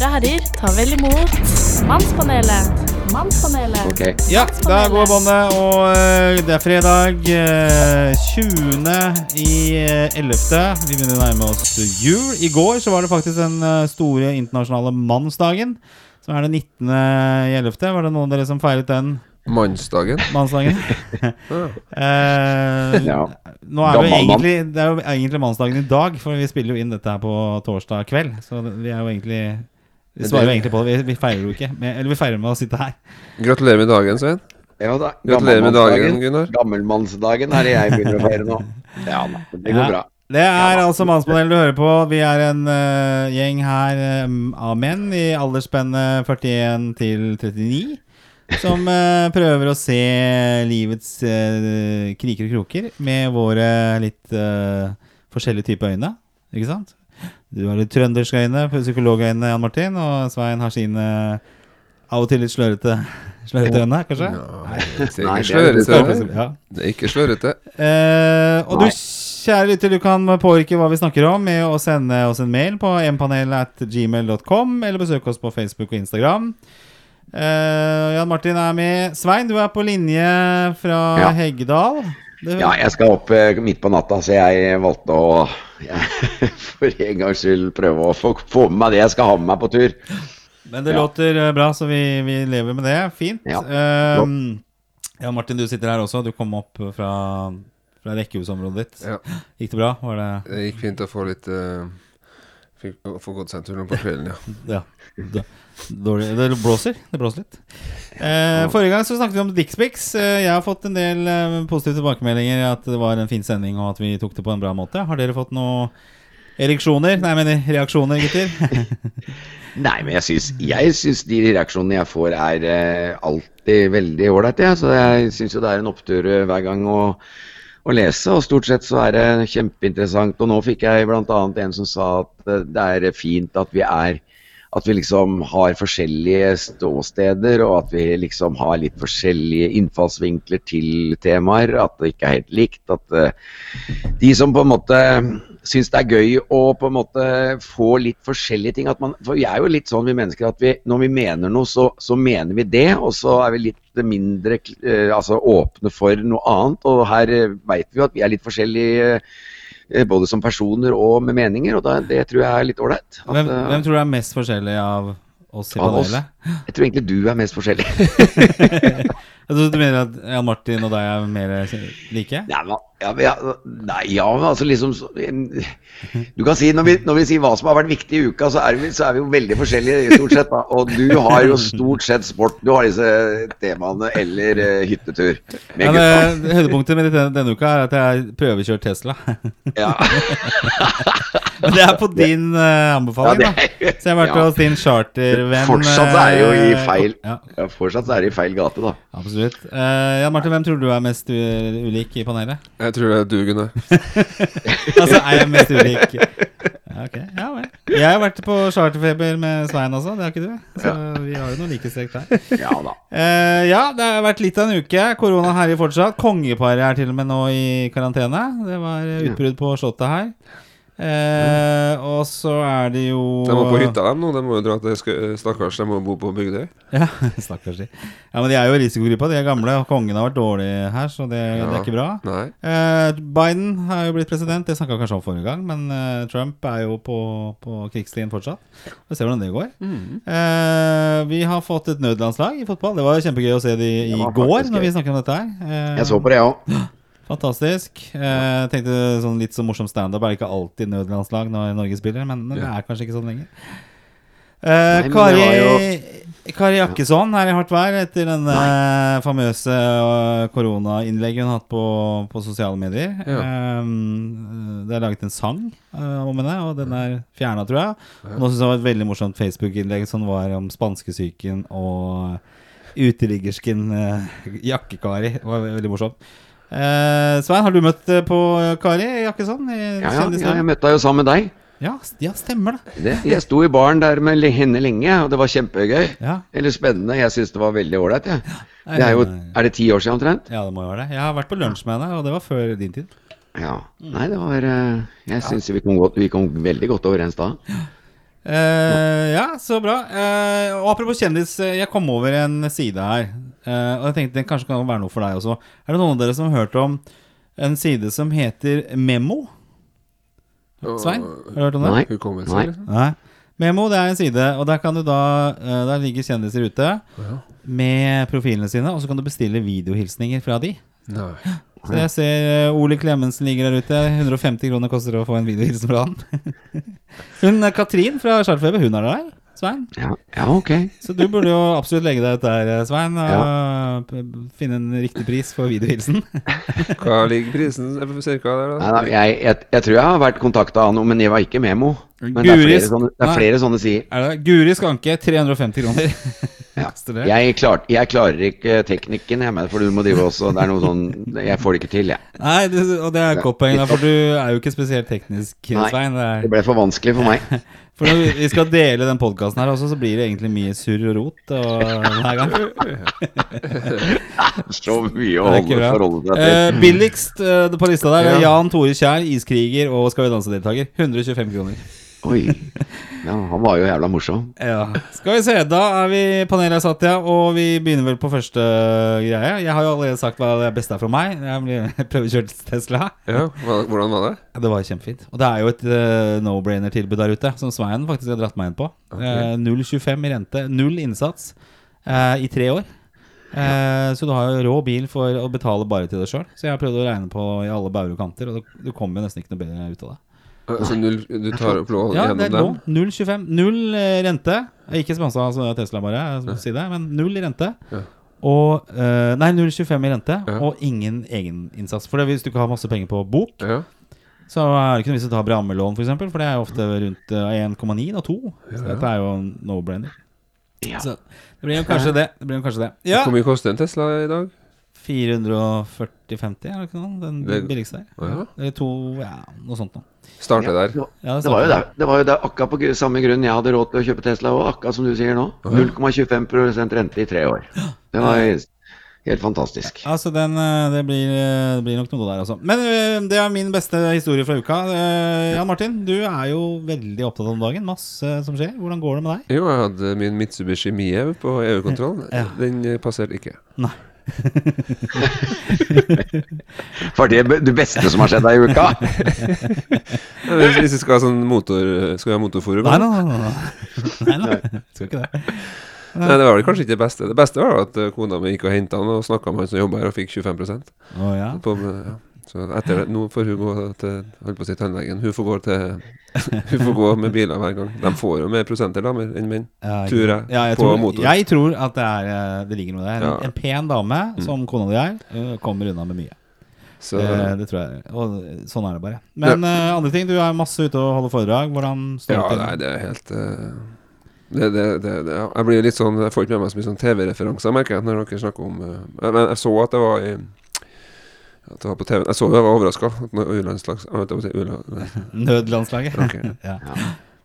damer og herrer, ta vel imot Mannspanelet. Mannspanelet. Okay. Ja, der går båndet, og eh, det er fredag eh, 20. i eh, 11. Vi begynner å nærme oss jul. I går så var det faktisk den eh, store internasjonale mannsdagen. Som er den 19. i 11. Var det noen av dere som feiret den Mannsdagen. mannsdagen? Eh, Ja. Nå er det, jo egentlig, det er jo egentlig mannsdagen i dag, for vi spiller jo inn dette her på torsdag kveld. Så vi er jo egentlig Vi svarer jo egentlig på det. Vi, vi feirer jo ikke. Med, eller vi feirer med å sitte her. Gratulerer med dagen, Svein. Ja da. Gratulerer med dagen, Gunnar. Gammelmannsdagen er det jeg begynner å feire nå. Ja da, det går Ja. bra. Det er altså Mannspanelen du hører på. Vi er en uh, gjeng her um, av menn i aldersspennet 41 til 39. Som uh, prøver å se livets uh, kriker og kroker med våre litt forskjellige typer øyne. Ikke sant? Du har litt trønderske øyne, psykologøyne, Jan Martin, og Svein har sine av og til litt slørete, slørete øyne, kanskje? Nei, det er Nei, ikke slørete. Ja. Det er ikke slørete. Eh, og Nei. du kjære lytter, du kan påvirke hva vi snakker om med å sende oss en mail på mpanel.gmail.com, eller besøke oss på Facebook og Instagram. Eh, Jan Martin er med. Svein, du er på linje fra Ja. Heggedal. Ja, jeg skal opp eh, midt på natta, så jeg valgte å jeg, for en gangs skyld prøve å få, få med meg det jeg skal ha med meg på tur. Men det ja. låter eh, bra, så vi, vi lever med det. Fint. Ja. Um, ja. Martin, du sitter her også. Du kom opp fra, fra rekkehusområdet ditt. Ja. Gikk det bra? Var det Det gikk fint å få litt uh, Fikk få gått seg en tur nå på kvelden, ja. Ja. Dårlig. Det blåser. Det blåser litt. Eh, forrige gang så snakket vi om dickspics. Eh, jeg har fått en del eh, positive tilbakemeldinger. At det var en fin sending, og at vi tok det på en bra måte. Har dere fått noen ereksjoner? Nei, jeg mener reaksjoner, gutter? Nei, men jeg syns, jeg syns de reaksjonene jeg får, er eh, alltid veldig ålreite. Ja. Så jeg syns jo det er en opptur eh, hver gang å, å lese, og stort sett så er det kjempeinteressant. Og nå fikk jeg bl.a. en som sa at eh, det er fint at vi er at vi liksom har forskjellige ståsteder, og at vi liksom har litt forskjellige innfallsvinkler til temaer. At det ikke er helt likt. At uh, de som på en måte syns det er gøy å på en måte få litt forskjellige ting man, For vi er jo litt sånn vi mennesker at vi, når vi mener noe, så, så mener vi det. Og så er vi litt mindre uh, altså åpne for noe annet. Og her uh, veit vi jo at vi er litt forskjellige. eh, Både som personer og med meninger, og da, det tror jeg er litt ålreit. Hvem, eh, hvem tror du er mest forskjellig av oss i panelet? Jeg tror egentlig du er mest forskjellig. Tror du mener at Jan Martin og deg er mer like? Nei, men, ja, men, ja, nei, ja, men altså liksom så- Du kan si, når vi, når vi sier hva som har vært viktig i uka, så er, vi, så er vi jo veldig forskjellige stort sett. Da. Og du har jo stort sett sport. Du har disse temaene eller uh, hyttetur med Ja, men, høydepunktet med denne, denne uka er at jeg prøvekjører Tesla. Ja. Men det er på din uh, anbefaling, Ja, da. er- Så jeg har vært hos din chartervenn. Fortsatt er det jo i eh, feil ja, Fortsatt er det i feil gate, da. absolutt. Uh, Jan Martin, hvem tror du er mest ulik i panelet? Jeg tror det er du, Gunnar. altså, er jeg mest ulik? Ok. Ja vel. Jeg har vært på charterfeber med Svein også, det har ikke du? Så vi har jo noe likestrekk der. Ja da. Uh, ja, det har vært litt av en uke. Korona herjer fortsatt. Kongeparet er til og med nå i karantene. Det var eh, utbrudd på Slottet her. Eh, og så er det jo De må på hytta, dem nå. De må jo dra til Skø- Stakkars, de må bo på Bygdøy. Ja, stakkars de. Ja, men de er jo risikogruppa, de er gamle. og Kongen har vært dårlig her, så det, det er ikke bra. Nei. Eh, Biden har jo blitt president, det snakka kanskje om forrige gang. Men eh, Trump er jo på, på krigsstien fortsatt. Vi ser hvordan det går. Mm. Eh, vi har fått et nødlandslag i fotball. Det var kjempegøy å se de i går, når vi snakket om dette her. Eh, Jeg så på det, jeg òg. Fantastisk. Eh, tenkte sånn litt så morsom standup er det ikke alltid nødlandslag når Norge spiller, men men det er kanskje ikke sånn lenger. Eh, Nei, Kari, det Kari Jakkesson er i hardt vær etter denne famøse eh, koronainnlegget hun har hatt på, på sosiale medier. Ja. Eh, det er laget en sang eh, om henne, og den er fjerna, tror jeg. Og Nå syns jeg det var et veldig morsomt Facebook-innlegg som var om spanskesyken og uteliggersken uh, Jakke-Kari. Det var veldig morsomt. Eh, Svein, har du møtt eh, på Kari Jakkesson? i Ja, ja, ja, jeg møtte henne jo sammen med deg. ja, ja, stemmer det. Det, jeg sto i baren der med henne lenge, og det var kjempegøy. Ja. Eller spennende. Jeg syns det var veldig ålreit. Ja. Det er jo Er det ti år siden omtrent? Ja, det må jo være det. Jeg har vært på lunsj med henne, og det var før din tid. Ja. Nei, det var eh, Jeg syns vi, vi kom veldig godt overens da. Eh, ja, så bra. Eh, og apropos kjendis, eh, jeg kom over en side her. eh, og jeg tenkte den kanskje kan være noe for deg også. Er det noen av dere som har hørt om en side som heter Memo? Svein, har du hørt om det? Nei. Hukommelse, Nei. liksom? Nei. Memo det er en side, og der kan du da eh, Der ligger kjendiser ute med profilene sine, og så kan du bestille videohilsninger fra de. Nei. Så jeg ser eh, Ole Klemensen ligger der ute. 150 kroner koster det å få en videohilsen fra han. hun eh, Katrin fra Chartfeber, hun er der. Svein. Ja, ja ok. Så du burde jo absolutt legge deg ut der, eh, Svein. Og ja. finne en riktig pris for videohilsen. Hva ligger prisen cirka der, Nei, da? da, jeg, jeg, jeg tror jeg har vært kontakta av noe, men jeg var ikke Memo. Men det er flere sånne, det er Nei. flere sånne sier. Er det Guri Skanke, 350 kroner. Ja. Jeg, klar, jeg klarer ikke teknikken, jeg, mener, for du må drive også Det er noe sånn Jeg får det ikke til, jeg. Nei, det, og det er et godt poeng, for du er jo ikke spesielt teknisk, Svein. Det er, Det ble for vanskelig for meg. for når vi- skal dele den podkasten her også, så blir det egentlig mye surr og rot og, hver gang. Så mye å forholde seg Eh, billigst eh, på lista der er Jan Tore Kjær, iskriger og Skal vi danse-deltaker. 125 kroner. Oi. Ja, han var jo jævla morsom. Ja. Skal vi se, da er vi panelet satt, ja. Og vi begynner vel på første greie. Jeg har jo allerede sagt hva det beste er for meg. Jeg prøvekjørt Tesla. Ja, hvordan var det? Ja, Det var kjempefint. Og det er jo et uh, no-brainer-tilbud der ute, som Svein faktisk har dratt meg inn på. Eh, 0,25 i rente, null innsats uh, i tre år. Eh, så du har jo rå bil for å betale bare til deg sjøl. Så jeg har prøvd å regne på i alle bauger og kanter, og du kommer jo nesten ikke noe bedre ut av det. Altså, null, du tar opp lån Ja, det er gjennom dem? 0,25. Null eh, rente. Jeg er Ikke sponsa av Tesla, bare, jeg si det, men null i rente. Ja. Og eh, Nei, 0,25 i rente, Ja. og ingen egeninnsats. For hvis du ikke har masse penger på bok, Ja. så er det ikke noe vits i å ta Bramme-lån, f.eks., for, eksempel, for det er jo ofte rundt eh, 1,9 og 2. Så dette er jo no-brainer. Ja. Så det blir jo kanskje det. det, blir jo kanskje det. Ja. Hvor mye koster en Tesla i dag? 440-50, er det ikke noe? Den Det- billigste der. Å, ja. Eller to, ja, noe sånt noe. Starte der. Det var- Ja, det var jo der, det var jo der akkurat på samme grunn jeg hadde råd til å kjøpe Tesla, og akkurat som du sier nå. 0,25% rente i tre år. Det var helt fantastisk. Altså, den, eh, det, blir, eh, det blir nok noe der, altså. Men eh, det er min beste historie fra uka. Eh, Jan Martin, du er jo veldig opptatt om dagen. Masse som skjer. Hvordan går det med deg? Jo, jeg hadde min Mitsubishi Miev på EU-kontroll. Ja. Den eh, passerte ikke. Nei. For det det beste som har skjedd deg i uka. Hvis hvis vi skal ha sånn motor Skal vi ha motorforum? Nei, nei, nei. nei, nei. nei. Skal ikke det. Nei, det var vel kanskje ikke det beste. Det beste var at eh, kona mi gikk og henta han og snakka med han som jobba her, og fikk 25 oh, ja. på, ja. Så etter det, nå får hun gå til Holdt på å si tannlegen. Hun får gå til Hun får gå med biler hver gang. De får jo mer prosenter damer enn menn. Ja, Tror jeg, Ja, jeg, på tror, motor. jeg tror at det, er, eh, det ligger noe der. En, Ja. Mm. en pen dame, som kona di er, eh, kommer unna med mye. Så Det, det tror jeg. Og sånn er det bare. Men uh, andre ting, du er masse ute og holder foredrag. Hvordan står Ja, det nei, til? det er helt uh, det, det, det, det, ja. Jeg blir litt sånn Jeg får ikke med meg så mye sånn TV-referanser, merker jeg, når dere snakker om uh, Men jeg så at det var i At det var på TV. Jeg så jeg var overraska. Nødlandslaget. Okay. ja.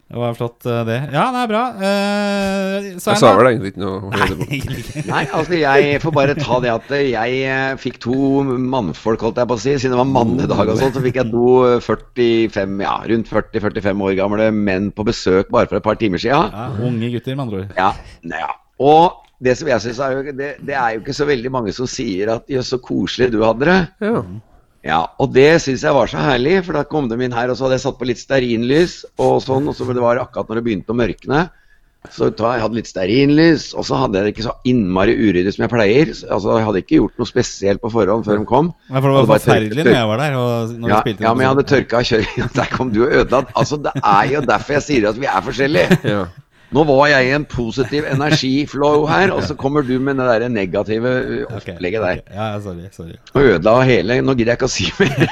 Det var flott, eh, det. Ja, det er bra. Uh, Jeg sa vel egentlig ikke noe ikke. Nei, altså jeg får bare ta det at jeg eh, fikk to mannfolk, holdt jeg på å si. Siden det var mannedag og sånn, så fikk jeg to eh, 45, ja, rundt 40-45 år gamle menn på besøk bare for et par timer siden. Ja, unge gutter, med andre ord. Ja, nei, ja. Og det som jeg synes er jo det, det er jo ikke så veldig mange som sier at 'jøss, så koselig du hadde det'. Ja. Ja, og det syns jeg var så herlig, for da kom de inn her, og så hadde jeg satt på litt stearinlys og sånn, og så det var akkurat når det begynte å mørkne. Så jeg hadde litt stearinlys, og så hadde jeg det ikke så innmari uryddig som jeg pleier. Så- Altså, Jeg hadde ikke gjort noe spesielt på forhånd før de kom. Nei, for det var bare tørk- forferdelig når jeg var der. Og når Ja, vi ja, men jeg hadde tørka kjøringen. Der kom du og ødela. Altså, det er jo derfor jeg sier at vi er forskjellige. ja. Nå var jeg i en positiv energiflow her, og så kommer du med det der negative uh, opplegget der. ok. Ja, sorry. sorry. Og ødela hele Nå gidder jeg ikke å si mer.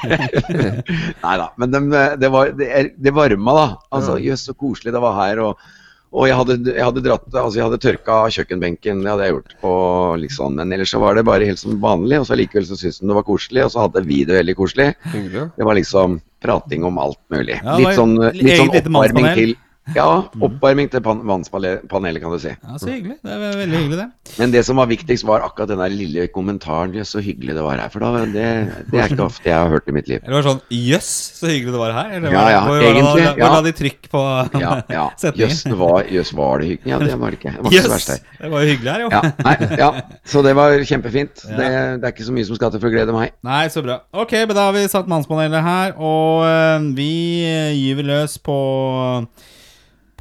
Nei da. Men dem, det, var, det, det varma, da. Altså, Jøss, så koselig det var her. Og, og jeg, hadde, jeg hadde dratt Altså, jeg hadde tørka kjøkkenbenken, det hadde jeg gjort. Og liksom, men ellers så var det bare helt som vanlig. Og så likevel så syntes hun det var koselig, og så hadde vi det veldig koselig. Det var liksom prating om alt mulig. Ja, litt sånn, litt sånn oppvarming til Ja, oppvarming til pan vannspanelet, kan du si. Ja, Så hyggelig. Det er veldig hyggelig, det. Men det som var viktigst, var akkurat den der lille kommentaren. Jøss, så hyggelig det var her. For da, det, det er ikke ofte jeg har hørt i mitt liv. Eller var det sånn Jøss, så hyggelig det var her? Eller Ja, ja, hvor, egentlig, Hvor, la de trykk på Ja, ja. Jøss, var, jøss, var det hyggelig? Ja, det var det ikke. Det var ikke så verst her. det var jo hyggelig her, jo. Ja, nei, ja. Så det var kjempefint. Ja. Det, det er ikke så mye som skal til for å glede meg. Nei, så bra. Ok, men da har vi satt mannspanelet her, og øh, vi øh, gyver løs på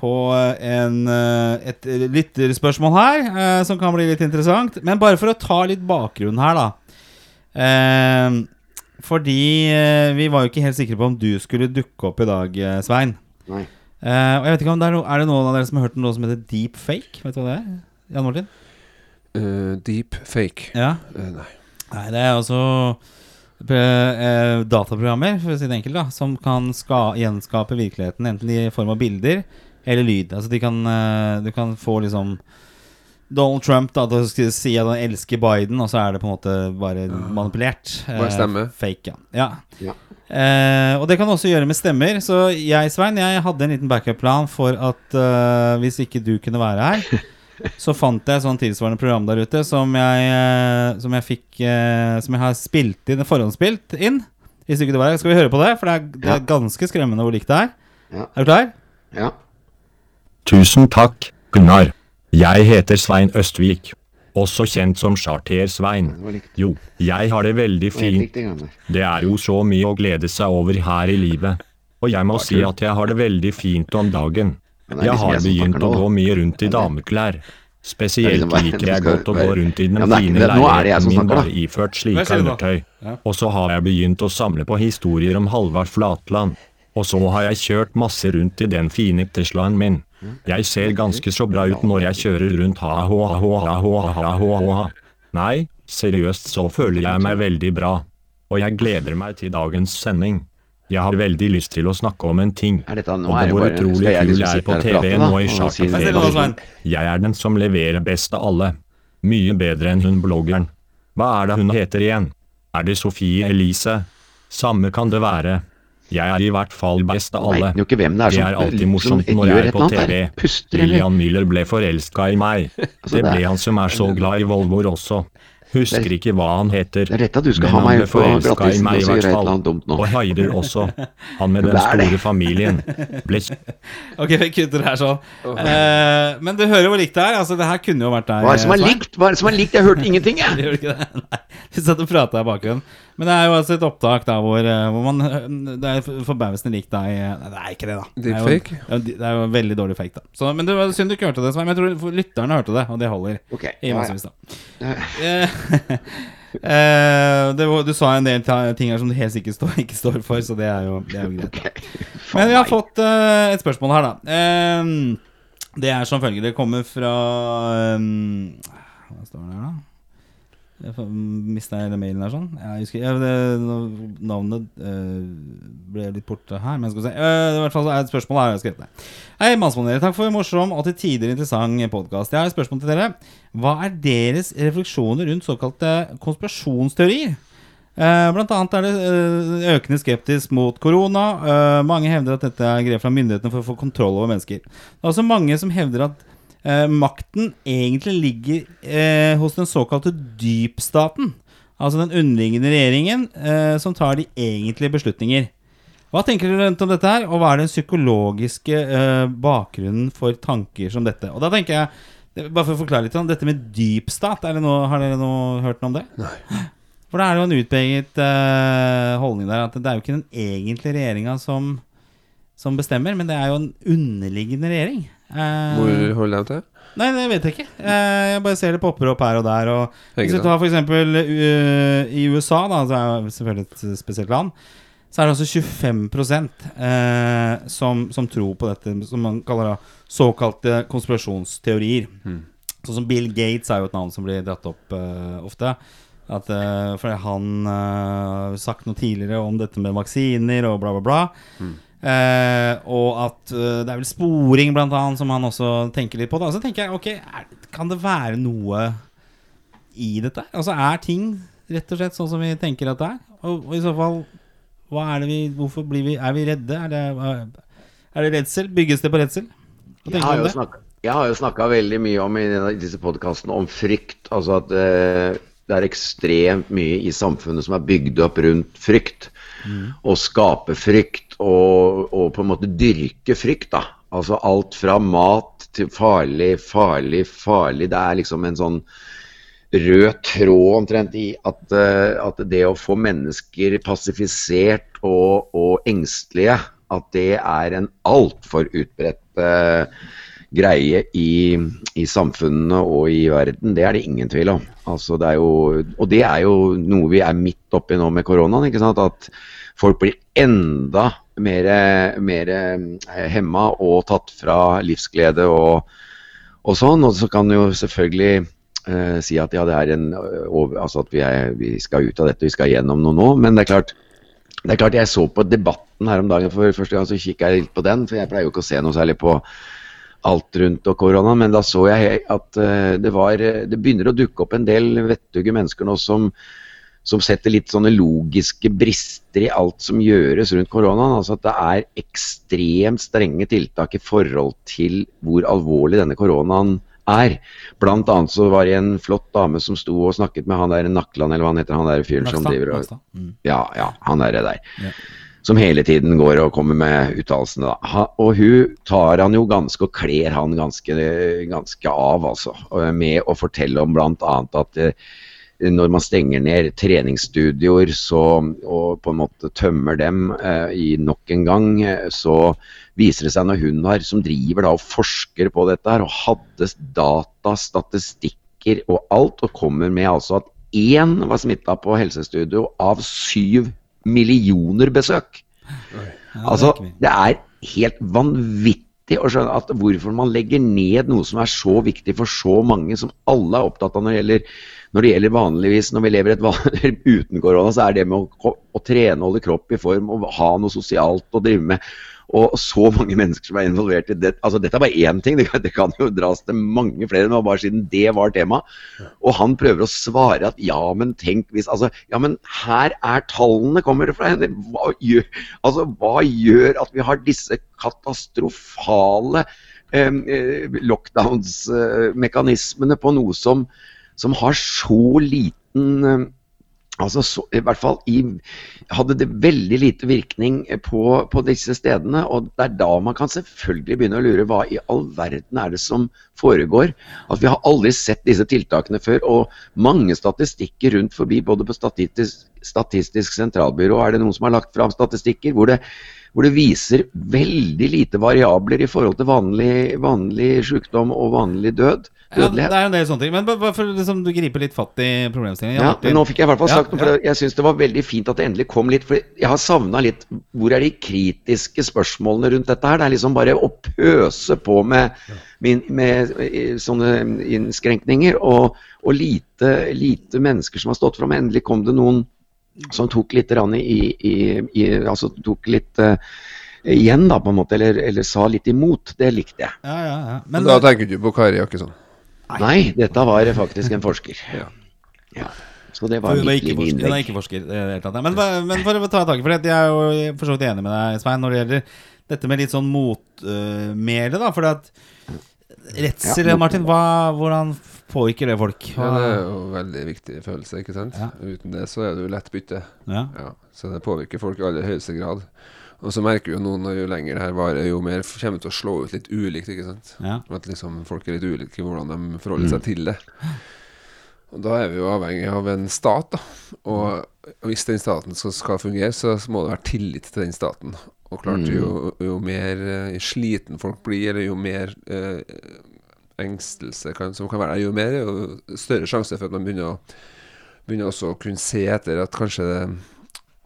på en, øh, et lytterspørsmål her, øh, som kan bli litt interessant. Men bare for å ta litt bakgrunn her, da. Eh, fordi vi var jo ikke helt sikre på om du skulle dukke opp i dag, Svein. Nei. Eh, og jeg vet ikke om det er, no, er det noen av dere som har hørt noe som heter deepfake? Vet du hva det er? Jan Martin? Uh, deep fake. Ja. Uh, nei. Nei, det er altså eh, dataprogrammer, for å si det enkelt, da, som kan ska gjenskape virkeligheten, enten i form av bilder eller lyd. Altså de kan, eh, Du kan få liksom Donald Trump da, til å si at han elsker Biden, og så er det på en måte bare manipulert. Bare stemme. fake, ja. ja. Ja. Eh, og det kan også gjøre med stemmer. Så jeg, Svein, jeg hadde en liten backup-plan for at eh, hvis ikke du kunne være her, så fant jeg sånn tilsvarende program der ute som jeg, eh, som jeg fikk eh, Som jeg har spilt inn, forhåndsspilt inn. Hvis ikke du var her. Skal vi høre på det? For det er, det er ganske skremmende hvor likt det er. Ja. Er du klar? Ja. Tusen takk, Gunnar. Jeg heter Svein Østvik, også kjent som Charter-Svein. Jo, jeg har det veldig fint. det er jo så mye å glede seg over her i livet. Og jeg må si at jeg har det veldig fint om dagen. Jeg liksom har begynt å gå mye rundt i dameklær. Spesielt liksom liker jeg godt å gå rundt i den fine leiligheten min bare iført slike undertøy. Og så har jeg begynt å samle på historier om Halvard Flatland. Og så har jeg kjørt masse rundt i den fine Teslaen min. Jeg ser ganske så bra ut når jeg kjører rundt ha-ha-ha-ha-ha-ha-ha. Nei, seriøst så føler jeg meg veldig bra. Og jeg gleder meg til dagens sending. Jeg har veldig lyst til å snakke om en ting. Er dette, og det hvor utrolig kul jeg er på TV nå i sjakk. Jeg er den som leverer best av alle. Mye bedre enn hun bloggeren. Hva er det hun heter igjen? Er det Sofie Elise? Samme kan det være. Jeg er i hvert fall best av alle. Jo ikke hvem det er Det er alltid som morsomt når jeg er på TV. der. Puster. Lillian Müller ble forelska i meg. Altså, Det det er- ble han som er så glad i Volvoer også. Husker ikke hva han heter. Det er dette du skal Men ha han meg ble på forelska i glattisen meg og i hvert et fall. eller annet dumt nå. Og Haider også. Han med den er store familien. Ble Ok, vi kutter her sånn. Uh, men du hører hvor likt det er. Altså, det her kunne jo vært deg. Hva er det som er likt? Hva er det som er likt? Jeg hørte ingenting, jeg! Gjør ikke det? Nei. Du satt og prata i bakgrunnen. Men det er jo altså et opptak da hvor, eh, hvor man eh, Det er forbausende likt deg eh, Nei, det er ikke det, da. Det er jo- Deepfake? Det er jo veldig dårlig fake, da. Så, men det var synd du ikke hørte det, Svein. Jeg tror lytterne hørte det, og det holder. Okay. I massevis, da. Det var, du sa en del ting her som du helt sikkert står, ikke står for, så det er jo, det er jo greit. Da. Men vi har fått uh, et spørsmål her, da. Eh, det er som følger. Det kommer fra um, Hva står det her, da? Jeg mista hele mailen her sånn. Jeg husker, jeg, det, navnet øh, ble litt borte her. Men skal vi se. Øh, I hvert fall er et spørsmål her jeg har skrevet. Hei, Mannspanelet. Takk for en morsom og til tider interessant podkast. Jeg har et spørsmål til dere. Hva er deres refleksjoner rundt såkalte konspirasjonsteorier? Eh, blant annet er det økende skeptisk mot korona. Mange hevder at dette er grep fra myndighetene for å få kontroll over mennesker. Det er også mange som hevder at eh, makten egentlig ligger eh, hos den såkalte dypstaten. Altså den underliggende regjeringen eh, som tar de egentlige beslutninger. Hva tenker dere om dette her, og hva er den psykologiske eh, bakgrunnen for tanker som dette? Og da tenker jeg, bare for å forklare litt, om dette med dypstat, er det noe, har dere noe, hørt noe om det? Nei. For da er det jo en utpeget eh, holdning der at det er jo ikke den egentlige regjeringa som, som bestemmer, men det er jo en underliggende regjering. Eh, Hvor holder de til? Nei, det vet jeg ikke. Eh, jeg bare ser det popper opp her og der. Og hvis du tar for eksempel uh, i USA, da, så er det selvfølgelig et spesielt land, så er det altså 25 eh, som, som tror på dette som man kaller da såkalte konspirasjonsteorier. Mm. Sånn som Bill Gates er jo et navn som blir dratt opp uh, ofte. At, uh, fordi han har sagt noe tidligere om dette med vaksiner og bla, bla, bla. Mm. Eh, og at uh, det er vel sporing, blant annet, som han også tenker litt på. Da. Så tenker jeg, ok, er, kan det være noe i dette? Altså Er ting rett og slett sånn som vi tenker at det er? Og, og i så fall, hva er det vi Hvorfor blir vi, er vi redde? Er det, Er det redsel? Bygges det på redsel? Jeg har jo snakket, jeg har jo snakka veldig mye om i disse podkastene om frykt. Altså at eh, det er ekstremt mye i samfunnet som er bygd opp rundt frykt. Å skape frykt og, og på en måte dyrke frykt, da. Altså alt fra mat til farlig, farlig, farlig. Det er liksom en sånn rød tråd omtrent i at, eh, at det å få mennesker passifisert og, og engstelige, at det er en altfor utbredt uh, greie i, i samfunnene og i verden, det er det ingen tvil om. Altså, det jo, og det er jo noe vi er midt oppi nå med koronaen. ikke sant? At folk blir enda mer, mer eh, hemma og tatt fra livsglede og, og sånn. Og så kan du jo selvfølgelig eh, si at ja, det er en over, altså at vi, er, vi skal ut av dette, vi skal gjennom noe nå. Men det er klart, det er klart jeg så på debatten her om dagen for første gang, så kikka jeg litt på den. For jeg pleier jo ikke å se noe særlig på alt rundt og korona, men da så jeg at eh, det var eh, Det begynner å dukke opp en del vettuge mennesker nå som som setter litt sånne logiske brister i alt som gjøres rundt koronaen. Altså at det er ekstremt strenge tiltak i forhold til hvor alvorlig denne koronaen er. Blant annet så var det en flott dame som sto og snakket med han der Nakland, eller hva han heter, han der fyren som driver og Mm. ja, ja, han derre der. Ja. Som hele tiden går og kommer med uttalelsene. da. Og hun tar han jo ganske, og kler han ganske, ganske av, altså. Med å fortelle om bl.a. at eh, når man stenger ned treningsstudioer så, og på en måte tømmer dem eh, i nok en gang, eh, så viser det seg når hun har, som driver da og forsker på dette her, og hadde data, statistikker og alt, og kommer med altså at én var smitta på helsestudio av syv millioner besøk. Altså, det er det er helt vanvittig å skjønne at hvorfor man legger ned noe som er så viktig for så mange, som alle er opptatt av når det gjelder, når det gjelder vanligvis når vi lever et vanlig uten korona, så er det med å, å trene, holde kropp i form og ha noe sosialt å drive med. Og så mange mennesker som er involvert i det. Altså, dette er bare én ting, det kan, det kan jo dras til mange flere nå, bare siden det var tema. Og han prøver å svare at ja, men tenk hvis Altså, ja, men her er tallene kommer det fra henne. Hva gjør, altså, hva gjør at vi har disse katastrofale eh, eh, lockdowns-mekanismene på noe som, som har så liten eh, Altså, så, I hvert fall i, hadde det veldig lite virkning på, på disse stedene. Og det er da man kan selvfølgelig begynne å lure hva i all verden er det som foregår. At vi har aldri sett disse tiltakene før. Og mange statistikker rundt forbi, både på Statistisk, statistisk sentralbyrå, er det noen som har lagt fram statistikker hvor det, hvor det viser veldig lite variabler i forhold til vanlig, vanlig sykdom og vanlig død. Ja, det er en del sånne ting. Men bare for liksom, du griper litt fatt i problemstillingen. Ja, men nå fikk jeg i hvert fall Ja, sagt noe, for jeg syns det var veldig fint at det endelig kom litt. For jeg har savna litt Hvor er de kritiske spørsmålene rundt dette her? Det er liksom bare å pøse på med, med, med eh, sånne innskrenkninger, og, og lite, lite mennesker som har stått fram. Endelig kom det noen som tok litt i, i, i Altså tok litt uh, igjen, da, på en måte. Eller, eller sa litt imot. Det likte jeg. Ja, ja, ja. Men Men da tenker du på Kari Jakkesson. Nei, dette var faktisk en forsker. Ja. Ja. Så det var Hun er mitt ikke forsker. Er. Men, men for å ta tak i for det, Jeg er jo for så vidt enig med deg, Svein, når det gjelder dette med litt sånn motmæle. da, for at redsel, Ja, Martin, hva, hvordan påvirker det folk? Ja, det er jo en veldig viktig følelse, ikke sant? Ja. Uten det så er det jo lett bytte. ja. Ja, så det påvirker folk i aller høyeste grad. Og så merker vi jo at jo lenger det her varer, jo mer kommer det til å slå ut litt ulikt, ikke sant. Ja. At liksom folk er litt ulike i hvordan de forholder seg til det. Og da er vi jo avhengig av en stat, da. Og hvis den staten skal, skal fungere, så må det være tillit til den staten. Og klart, jo, jo mer eh, sliten folk blir, eller jo mer eh, engstelse kan, som kan være der, jo mer jo større sjanse for at man begynner å begynner også å kunne se etter at kanskje det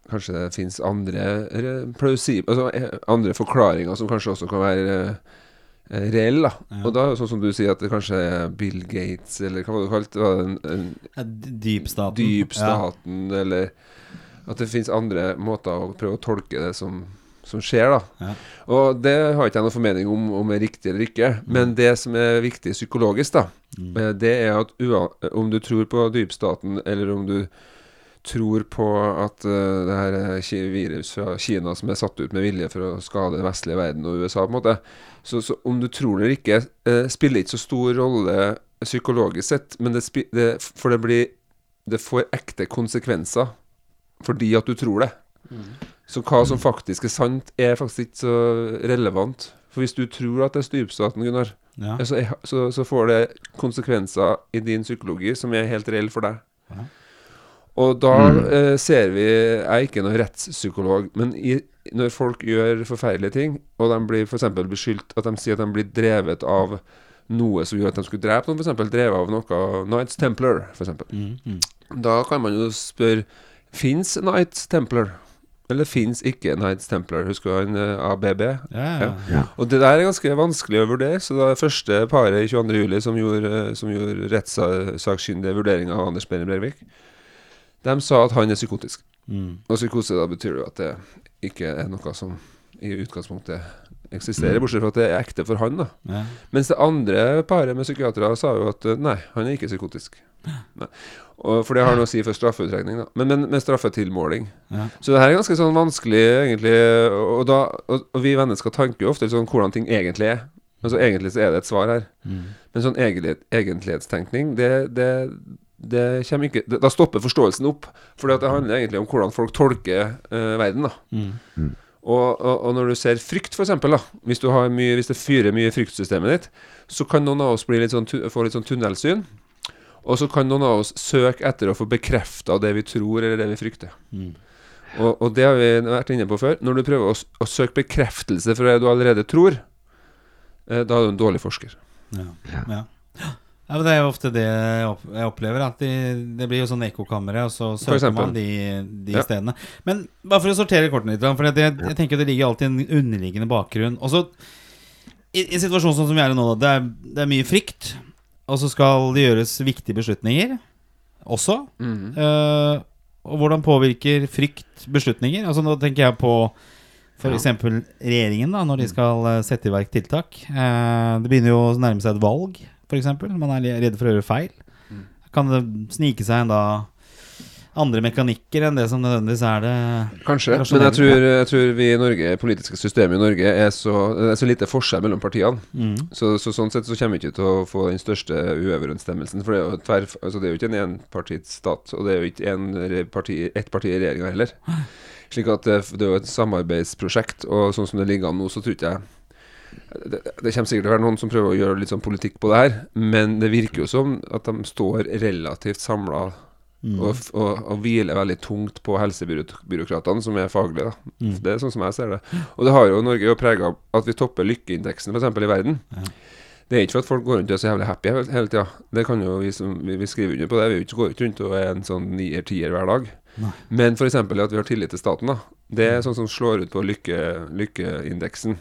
Kanskje det finnes andre Altså eh, andre forklaringer som kanskje også kan være reell. reelle. Ja. Og da sånn som du sier, at det kanskje er Bill Gates, eller hva var det du kalte det? Ja, dypstaten, eller At det finnes andre måter å prøve å tolke det som, som skjer, da. Ja. Og det har ikke jeg noen formening om om er riktig eller ikke, men det som er viktig psykologisk, da, mm. det er at ua om du tror på dypstaten, eller om du tror på at uh, det her er virus fra Kina som er satt ut med vilje for å skade den vestlige verden og USA, på en måte. Så, så om du tror det eller ikke, uh, spiller ikke så stor rolle psykologisk sett, men det, det, for det blir Det får ekte konsekvenser fordi at du tror det. Så hva som faktisk er sant, er faktisk ikke så relevant. For hvis du tror at det er stupstaten, Gunnar, Ja. så, er- så, så får det konsekvenser i din psykologi som er helt reell for deg. Ja. Og da eh, ser vi Jeg er ikke noen rettspsykolog, men i, når folk gjør forferdelige ting, og de blir f.eks. beskyldt At de sier at de blir drevet av noe som gjør at de skulle drepe noen, f.eks. drevet av noe Knights Templar, f.eks. Mm, mm. Da kan man jo spørre Fins Knights Templar? Eller fins ikke Knights Templar? Husker du han eh, ABB? Ja, ja. Ja. Og det der er ganske vanskelig å vurdere. Så det første paret i 22. juli som gjorde, som gjorde rettssakkyndige vurderinger av Anders Behring Breivik, de sa at han er psykotisk. Mm. Og psykose da betyr jo at det ikke er noe som i utgangspunktet eksisterer, bortsett fra at det er ekte for han. da Ja. Mens det andre paret med psykiatere sa jo at eh, nei, han er ikke psykotisk. Nei. Og, for det har noe å si for straffeutregning, da. Men, men med straffetilmåling. Ja. Så det her er ganske sånn vanskelig, egentlig. Og, da, og, og vi mennesker tanker jo ofte sånn hvordan ting egentlig er. Altså Egentlig så er det et svar her. Mm. Men sånn egentlig, egentlighetstenkning, det, det, det kommer ikke det, Da stopper forståelsen opp. For det handler egentlig om hvordan folk tolker uh, verden. da Mm. og, og, og når du ser frykt, f.eks., hvis, du har mye, hvis det fyrer mye i fryktsystemet ditt, så kan noen av oss bli litt sånn, få litt sånn tunnelsyn. Og så kan noen av oss søke etter å få bekrefta det vi tror, eller det vi frykter. Mm. Og, og det har vi vært inne på før. Når du prøver å, å søke bekreftelse for det du allerede tror, eh, da er du en dårlig forsker. Ja. Ja. Ja. Det er jo ofte det jeg opplever. At de, det blir jo sånn ekkokamre, og så søker man de, de Ja. stedene. Men bare for å sortere kortene litt, for jeg, jeg tenker det ligger alltid en underliggende bakgrunn. Og så i, I situasjonen sånn som vi er i nå, det er, det er mye frykt. Og så skal det gjøres viktige beslutninger også. Eh, og hvordan påvirker frykt beslutninger? Altså Nå tenker jeg på f.eks. regjeringen, da når de skal eh, sette i verk tiltak. Uh, det begynner jo å nærme seg et valg, f.eks. Man er redd for å gjøre feil. Kan det snike seg en da andre mekanikker enn det som nødvendigvis er det Kanskje. Men jeg tror, jeg tror vi i Norge, politiske systemet i Norge er så, det er så lite forskjell mellom partiene. mm. Så, så sånn sett så kommer vi ikke til å få den største uoverensstemmelsen. For det er jo, tver, altså det er jo ikke en enpartistat, og det er jo ikke en parti, ett parti i regjeringa heller. Slik at det, det er jo et samarbeidsprosjekt, og sånn som det ligger an nå, så tror ikke jeg det, det kommer sikkert til å være noen som prøver å gjøre litt sånn politikk på det her, men det virker jo som at de står relativt samla Mm. og, og, og hviler veldig tungt på helsebyråkratene, som er faglige. da Mm. Det er sånn som jeg ser det. Og det har jo Norge jo prega at vi topper lykkeindeksen f.eks. i verden. Ja. Det er ikke for at folk går rundt og er så jævlig happy hele, hele tida. Det kan jo vi som vi, vi skriver under på det. Vi ikke går ikke rundt og er en sånn nier-tier hver dag. Nei. Men f.eks. at vi har tillit til staten. da Det er sånn som slår ut på lykke, lykkeindeksen.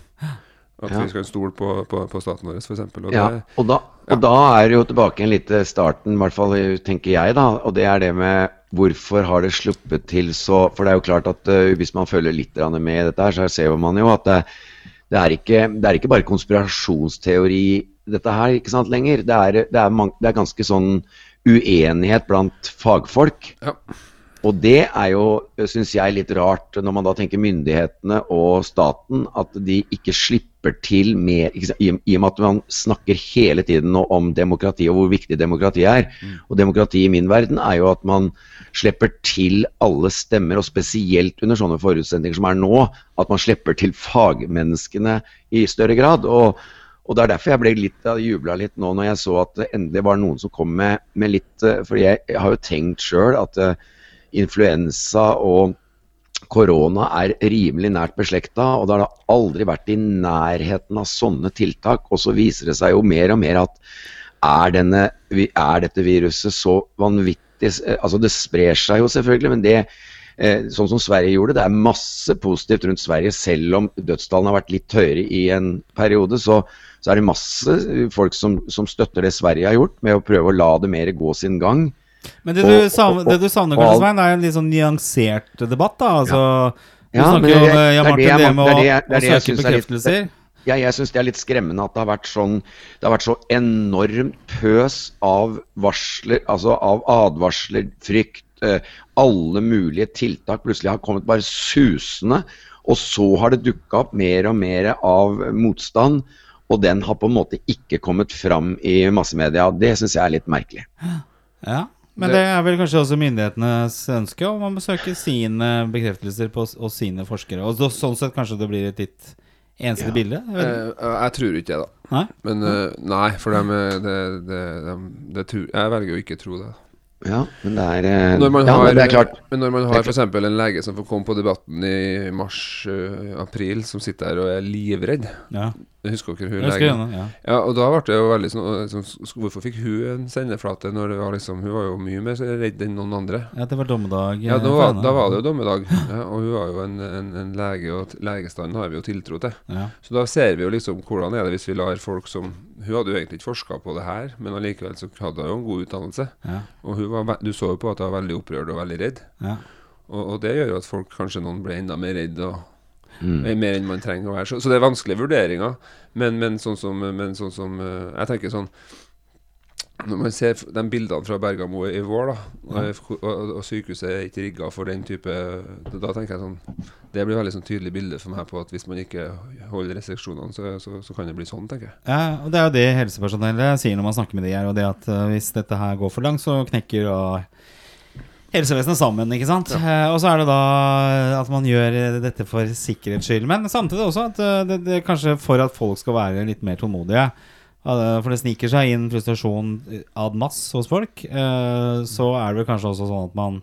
At Ja. vi skal stole på, på, på staten vår, f.eks. Og Ja, og da, og da er jo tilbake igjen litt starten, i hvert fall tenker jeg, da. Og det er det med hvorfor har det sluppet til så For det er jo klart at uh, hvis man følger litt med i dette her, så ser man jo at det, det, er ikke, det er ikke bare konspirasjonsteori dette her, ikke sant, lenger. Det er, det er, man, det er ganske sånn uenighet blant fagfolk. Ja. Og det er jo, syns jeg, litt rart når man da tenker myndighetene og staten, at de ikke slipper til mer ikke sant, i, I og med at man snakker hele tiden om demokrati og hvor viktig demokrati er. Og demokrati i min verden er jo at man slipper til alle stemmer, og spesielt under sånne forutsetninger som er nå, at man slipper til fagmenneskene i større grad. og og Det er derfor jeg ble litt jubla litt nå når jeg så at det endelig var noen som kom med, med litt eh, For jeg, jeg har jo tenkt sjøl at uh, influensa og korona er rimelig nært beslekta, og det har da aldri vært i nærheten av sånne tiltak. Og så viser det seg jo mer og mer at er, denne, er dette viruset så vanvittig eh, Altså det sprer seg jo selvfølgelig, men det eh, sånn som Sverige gjorde, det er masse positivt rundt Sverige. Selv om dødstallene har vært litt høyere i en periode, så, så er det masse folk som, som støtter det Sverige har gjort, med å prøve å la det mer gå sin gang. Men det du, Og- savner, og- det du savner, kanskje, Svein, er en litt sånn nyansert debatt, da. Altså, du Ja, snakker om eh, det ja, det Martin, det med å, søke er bekreftelser. Ja, jeg syns det er litt skremmende at det har vært sånn Det har vært så enormt pøs av varsler, altså av advarsler, frykt, eh, alle mulige tiltak plutselig har kommet bare susende, og så har det dukka opp mer og mer av motstand, og den har på en måte ikke kommet fram i massemedia. Det syns jeg er litt merkelig. Ja, men det er vel kanskje også myndighetenes ønske om å besøke sine bekreftelser på, og sine forskere. Og så, sånn sett kanskje det blir et litt ensidig bilde? Jeg Eh, jeg tror ikke det, da. Nei? Men eh, nei, for dem, eh, det, det, det tror, jeg velger jo ikke å tro det. Ja, men det er eh, Når man ja, har, det er klart. Men når man har for f.eks. en lege som får komme på Debatten i mars-april, som sitter her og er livredd Ja. Husker dere hun legen? henne. Ja. Ja, og da ble det jo veldig sånn liksom, Hvorfor fikk hun en sendeflate når det var liksom Hun var jo mye mer redd enn noen andre. ja, det var dommedag. Ja, eh, da var, da var det jo dommedag. Ja, og hun var jo en, en, en lege, og legestanden har vi jo tiltro til. Ja. Så da ser vi jo liksom hvordan er det hvis vi lar folk som Hun hadde jo egentlig ikke forska på det her, men allikevel så hadde hun jo en god utdannelse. Ja. Og hun var, du så jo på at hun var veldig opprørt og veldig redd. Ja. Og, og det gjør jo at folk, kanskje noen ble enda mer redd og Mm. er mer enn man trenger å være. Så, så det er vanskelige vurderinger. Men, men sånn som, men sånn som eh, Jeg tenker sånn Når man ser de bildene fra Bergamo i vår, da og, og, og sykehuset er ikke rigga for den type Da tenker jeg sånn Det blir veldig sånn tydelig bilde for meg på at hvis man ikke holder restriksjonene, så, så, så kan det bli sånn, tenker jeg. Ja, og det er jo det helsepersonellet sier når man snakker med de her, og det at eh, hvis dette her går for langt, så knekker da helsevesenet sammen, ikke sant? Eh, og så er det da at man gjør eh, dette for sikkerhets skyld. Men samtidig også at eh, det, det kanskje for at folk skal være litt mer tålmodige. For det sniker seg inn frustrasjon ad masse hos folk. Så er det vel kanskje også sånn at man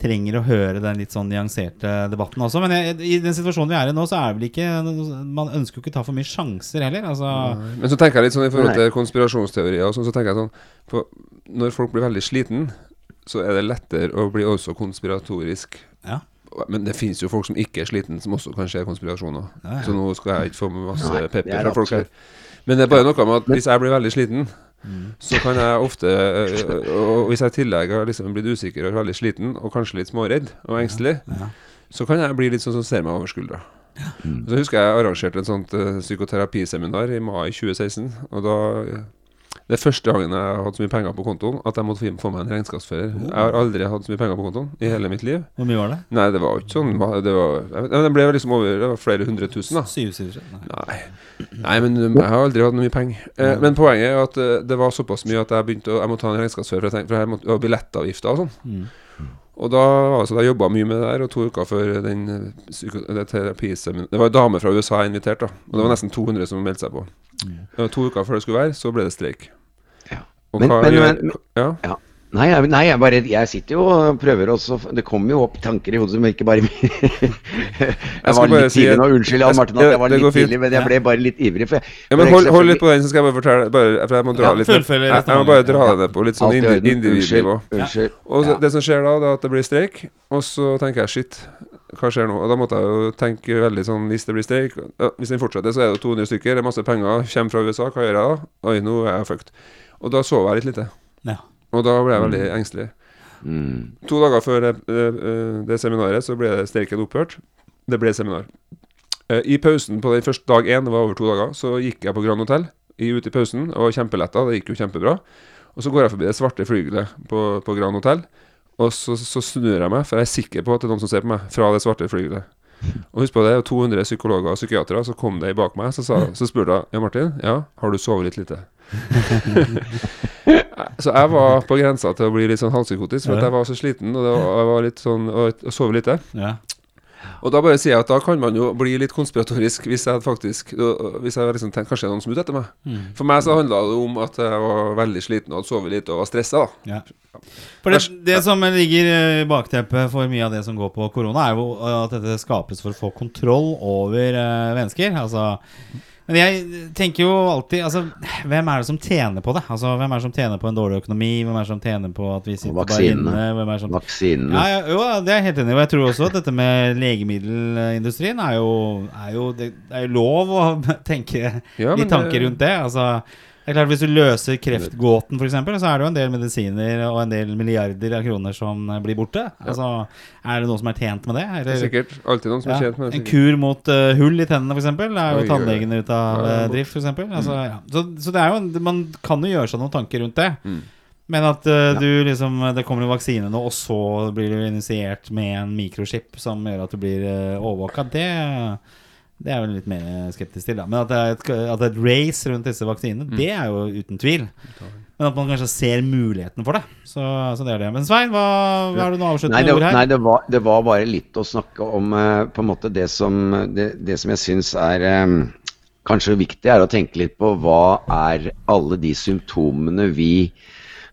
trenger å høre den litt sånn nyanserte debatten også. Men jeg, i den situasjonen vi er i nå, så er det vel ikke Man ønsker jo ikke å ta for mye sjanser heller. Altså Men så tenker jeg litt sånn i forhold til konspirasjonsteorier og sånn, så tenker jeg sånn Når folk blir veldig sliten, så er det lettere å bli også konspiratorisk. Ja. Men det finnes jo folk som ikke er sliten, som også kan se konspirasjoner. Ja, ja. Så nå skal jeg ikke få med masse Nei, pepper er fra folk her. Men det er bare noe med at hvis jeg blir veldig sliten, Mm. så kan jeg ofte øh, Og hvis jeg i tillegg har liksom blitt usikker og veldig sliten, og kanskje litt småredd og engstelig, Ja. så kan jeg bli litt sånn som ser meg over skuldra. Så husker jeg arrangerte et sånt uh, psykoterapисeminar i mai 2016. Og da eh, Det er første gangen jeg har hatt så mye penger på kontoen at jeg måtte få meg en regnskapsfører. Jeg har aldri hatt så mye penger på kontoen i hele mitt liv. Hvor mye var det? Nei, det var jo ikke sånn Det, var, det ble liksom over Det var flere hundre tusen, da. Syv, syv, syv. Nei. Nei. Men um, jeg har aldri hatt noe mye penger. Eh, men poenget er at eh, det var såpass mye at jeg begynte å Jeg måtte ha en regnskapsfører, for jeg måtte ha billettavgifter og sånn. Mm. Og da altså, jeg jobba mye med det der, og to uker før den eh, det Det var en dame fra USA invitert, da. Og det var nesten 200 som meldte seg på. Og to uker før det skulle være, så ble det streik. Ja. Og Men- hva men- gjør men- Ja. Ja. Nei, jeg, nei jeg, bare, jeg sitter jo og prøver også Det kommer jo opp tanker i hodet som ikke bare Jeg jeg var bare litt si tidlig nå. Unnskyld, Jan jeg Martin, at jeg var litt tidlig, men jeg ble bare litt ivrig. For, Ja, men hold, hold litt på den, så skal jeg bare fortelle bare, For jeg må dra Ja, litt ned- jeg, jeg må bare dra det ned på litt sånn Alt indi- individnivå. Unnskyld. unnskyld. Og så, Ja. det som skjer da, det er at det blir streik, og så tenker jeg shit, hva skjer nå? Og da måtte jeg jo tenke veldig sånn hvis det blir streik ja, Hvis den fortsetter, så er det 200 stykker, det er masse penger, kommer fra USA, hva gjør jeg da? Oi, nå er jeg fucked. Og da sover jeg litt lite. Ja. Og da ble jeg veldig engstelig. Mm. To dager før det, eh, eh, det seminaret så ble streiken opphørt. Det ble seminar. Eh, I pausen på den første dag én, det var over to dager, så gikk jeg på Grand Hotell ute i pausen og var kjempeletta. Det gikk jo kjempebra. Og så går jeg forbi det svarte flygelet på, på Grand Hotell, og så, så snur jeg meg, for jeg er sikker på at det er noen som ser på meg fra det svarte flygelet. Og husk på det, det er 200 psykologer og psykiatere, så kom de bak meg, så, sa, så spurte jeg ja, Martin, ja, har du sovet litt lite? så jeg var på grensa til å bli litt sånn halvpsykotisk, for jeg var så sliten, og, det var, jeg var litt sånn, og, og sov lite. Ja. Og da bare sier jeg at da kan man jo bli litt konspiratorisk hvis jeg faktisk Hvis jeg liksom tenkte kanskje det er noen som er ute etter meg. Mm. For meg så handla det om at jeg var veldig sliten og hadde sovet lite og var stressa. Ja. For det, det som ligger eh, i bakteppet for mye av det som går på korona, er jo at dette skapes for å få kontroll over eh, mennesker. Altså men jeg tenker jo alltid altså, Hvem er det som tjener på det? Altså, Hvem er det som tjener på en dårlig økonomi? Hvem er det som tjener på at vi sitter bare inne? Hvem er det som Vaksinene. ja, ja, jo, det er jeg helt enig i. Og jeg tror også at dette med legemiddelindustrien er jo, er jo Det det er jo lov å tenke Ja, litt tanker det- rundt det. Altså, det er klart Hvis du løser kreftgåten, f.eks., så er det jo en del medisiner og en del milliarder av kroner som eh, blir borte. Altså, Er det noen som er tjent med det? Det er sikkert alltid noen som ja, er tjent med det. en kur mot uh, hull i tennene, f.eks., er jo tannlegene ute av Ja, eh, ja. drift, f.eks. Altså, ja. så, så det er jo man kan jo gjøre seg noen tanker rundt det. Mm. Men at uh, du liksom det kommer en vaksine nå, og så blir du initiert med en mikrochip som gjør at du blir uh, overvåka, det, det er jeg vel litt mer skeptisk til. Da. Men at det, er et, at det er et race rundt disse vaksinene, det er jo uten tvil. Men at man kanskje ser muligheten for det. Så, så det er det. Men Svein, hva, hva har du noe Nei, avsluttende det, ord her? nei det, var, det var bare litt å snakke om eh, på en måte det som, det, det som jeg syns er um, kanskje viktig, er å tenke litt på hva er alle de symptomene vi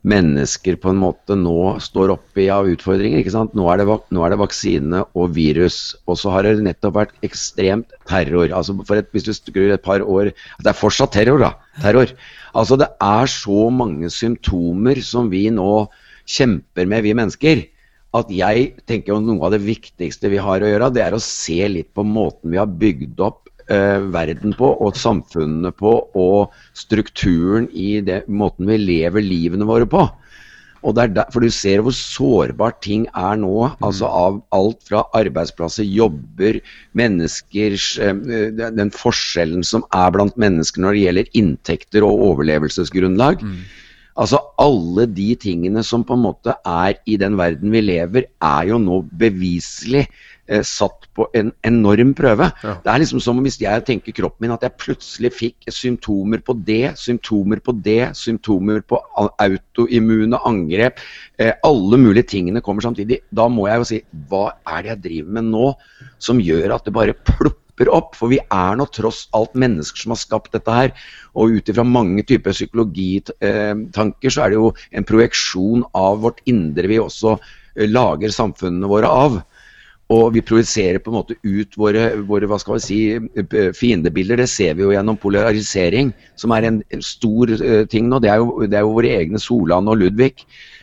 mennesker på en måte nå står oppi av utfordringer. ikke sant? Nå er det, nå er det vaksine og virus. Og så har det nettopp vært ekstremt terror. altså for et, Hvis du skrur et par år Det er fortsatt terror, da. Terror. Altså Det er så mange symptomer som vi nå kjemper med, vi mennesker at jeg tenker jo noe av det viktigste vi har å gjøre, det er å se litt på måten vi har bygd opp eh, verden på, og samfunnene på, og strukturen i det, måten vi lever livene våre på. Og det er der, for du ser hvor sårbart ting er nå. altså Av alt fra arbeidsplasser, jobber, menneskers eh, den- forskjellen som er blant mennesker når det gjelder inntekter og overlevelsesgrunnlag. Altså Alle de tingene som på en måte er i den verden vi lever, er jo nå beviselig eh, satt på en enorm prøve. Ja. Det er liksom som hvis jeg tenker kroppen min at jeg plutselig fikk symptomer på det, symptomer på det, symptomer på autoimmune angrep. Eh, alle mulige tingene kommer samtidig. Da må jeg jo si hva er det jeg driver med nå som gjør at det bare plopper opp? For vi er nå tross alt mennesker som har skapt dette her. Og ut ifra mange typer psykologitanker så er det jo en projeksjon av vårt indre vi også eh, lager samfunnene våre av. Og vi projiserer på en måte ut våre, våre hva skal vi si, eh, fiendebilder. Det ser vi jo gjennom polarisering, som er en, stor eh, ting nå. Det er, jo, det er jo våre egne Solan og Ludvig.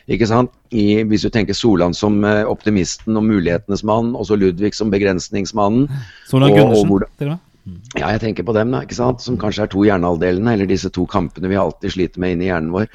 Ikke sant? I, hvis du tenker Solan som eh, optimisten og mulighetenes mann, og så Ludvig som begrensningsmannen. Solan og- og Gundersen, til og med. Ja, jeg tenker på dem, da, ikke sant? som kanskje er to hjernehalvdelene, eller disse to kampene vi alltid sliter med inni hjernen vår.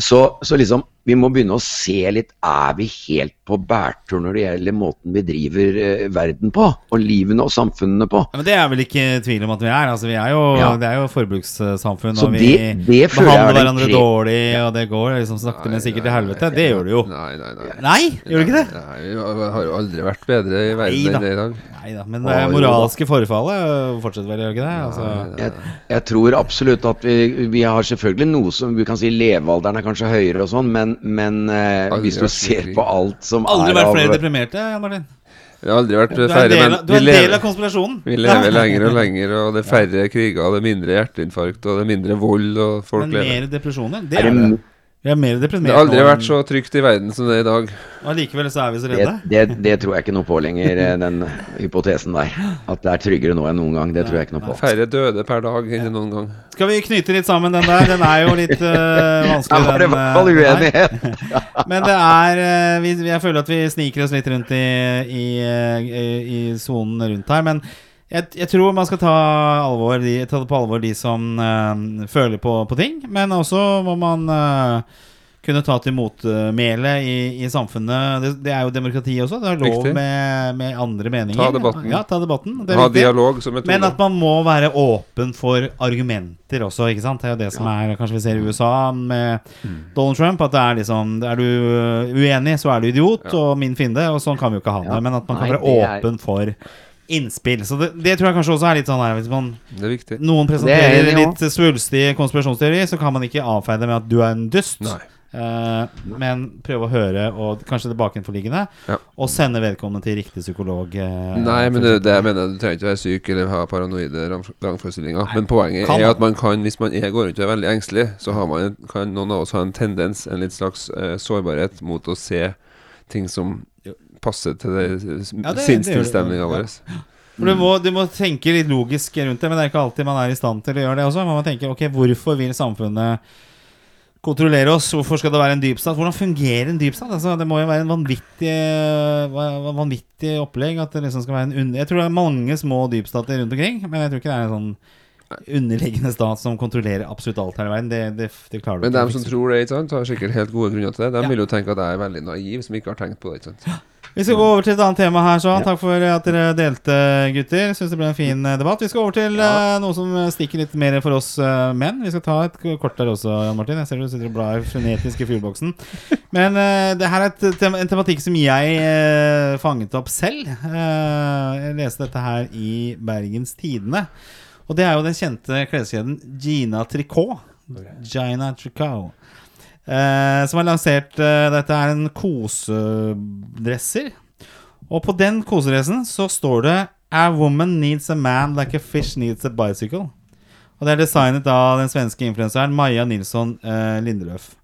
Så, så liksom, vi må begynne å se litt Er vi helt på bærtur når det gjelder måten vi driver eh, verden på? Og livene og samfunnene på? Ja, men Det er vel ikke tvil om at vi er. Altså, vi er jo, Ja. Det er jo forbrukssamfunn, Så og vi det- det er behandler hverandre kre- dårlig, og det går liksom sakte, men sikkert til helvete. Det gjør det jo. Nei, nei, nei. Nei, gjør det ikke det? Nei, vi har- jo aldri vært bedre i verden enn det i dag. Nei da, men det moralske forfallet fortsetter vel, gjør det ikke det? Altså, Jeg, jeg tror absolutt at vi, vi har selvfølgelig noe som vi kan si levealderen er kanskje høyere og sånn, men, men eh, hvis du ser på alt som aldri er vært av flere deprimerte, Jan Martin. Vi har aldri vært færre, men du er en del av konspirasjonen. vi lever lenger og lenger, og det er færre kriger, og det er mindre hjerteinfarkt, og det er mindre vold, og folk Men lever. mer depresjoner? Det Er er det. Vi er mer Det har aldri vært så trygt i verden som det er i dag. Allikevel så er vi så redde. det, det tror jeg ikke noe på lenger, eh, den hypotesen der. At det er tryggere nå enn noen gang. Det tror jeg ikke noe på. Færre døde per dag enn noen gang. Skal vi knyte litt sammen den der? Den er jo litt Da vanskelig, var det i hvert fall øh, uenighet. Men det er uh, vi, Jeg føler at vi sniker oss litt rundt i i, i sonen rundt her. Men jeg, jeg tror man skal ta, alvor, de, ta det på alvor de som øh, føler på, på ting. Men også må man øh, kunne ta til motmæle i, i samfunnet. Det, det er jo demokrati også. Det er lov med, med andre meninger. Ta debatten. Ja, ta debatten. Det er Ha viktig. dialog som metode. Men at man må være åpen for argumenter også, ikke sant. Det er jo det som er Kanskje vi ser i USA med Mm. Donald Trump, at det er liksom Er du uenig, så er du idiot og min fiende, og sånn kan vi jo ikke ha det. Ja. Men at man kan Nei, være åpen er- for innspill. Så det, det tror jeg kanskje også er litt sånn her Hvis man, Det noen Det er presenterer jeg enig litt svulstig konspirasjonsteori, så kan man ikke avfeie det med at du er en dust. Eh, men prøve å høre, og kanskje det bakenforliggende, Ja. og sende vedkommende til riktig psykolog. Uh, Nei, men det, det jeg mener Du trenger ikke være syk eller ha paranoide rangforestillinger. Men poenget kan er at man kan, hvis man er, går rundt og er veldig engstelig, så har man, kan noen av oss ha en tendens, en litt slags uh, sårbarhet, mot å se ting som passer til det, Ja, det. vår. For du må, du må tenke litt logisk rundt det, men det er ikke alltid man er i stand til å gjøre det også. Man må tenke ok, hvorfor vil samfunnet kontrollere oss? Hvorfor skal det være en dypstat? Hvordan fungerer en dypstat? Altså, det må jo være en vanvittig, vanvittig opplegg. At det liksom skal være en under... Jeg tror det er mange små dypstater rundt omkring, men jeg tror ikke det er en sånn underliggende stat som kontrollerer absolutt alt her i verden. Det, det, det klarer du Men ikke. Men dem som tror det, ikke sant, har sikkert helt gode grunner til det. De Ja. vil jo tenke at jeg er veldig naiv som ikke har tenkt på det. ikke sant Vi skal gå over til et annet tema her. sånn Takk for at dere delte, gutter. Syns det ble en fin eh, debatt. Vi skal over til uh, noe som stikker litt mer for oss uh, menn. Vi skal ta et kort der også, Jan Martin. Jeg ser du sitter og blar frenetisk i fugleboksen. Men uh, det her er et, tem en tematikk som jeg fanget opp selv. Jeg leste dette her i Bergens Tidende. Og det er jo den kjente kleskjeden Gina Tricot. Gina Tricot. Eh, som har lansert eh, Dette er en kosedresser. Og på den kosedressen så står det A woman needs a man like a fish needs a bicycle. Og det er designet av den svenske influenseren Maja Nilsson eh, Lindeløf.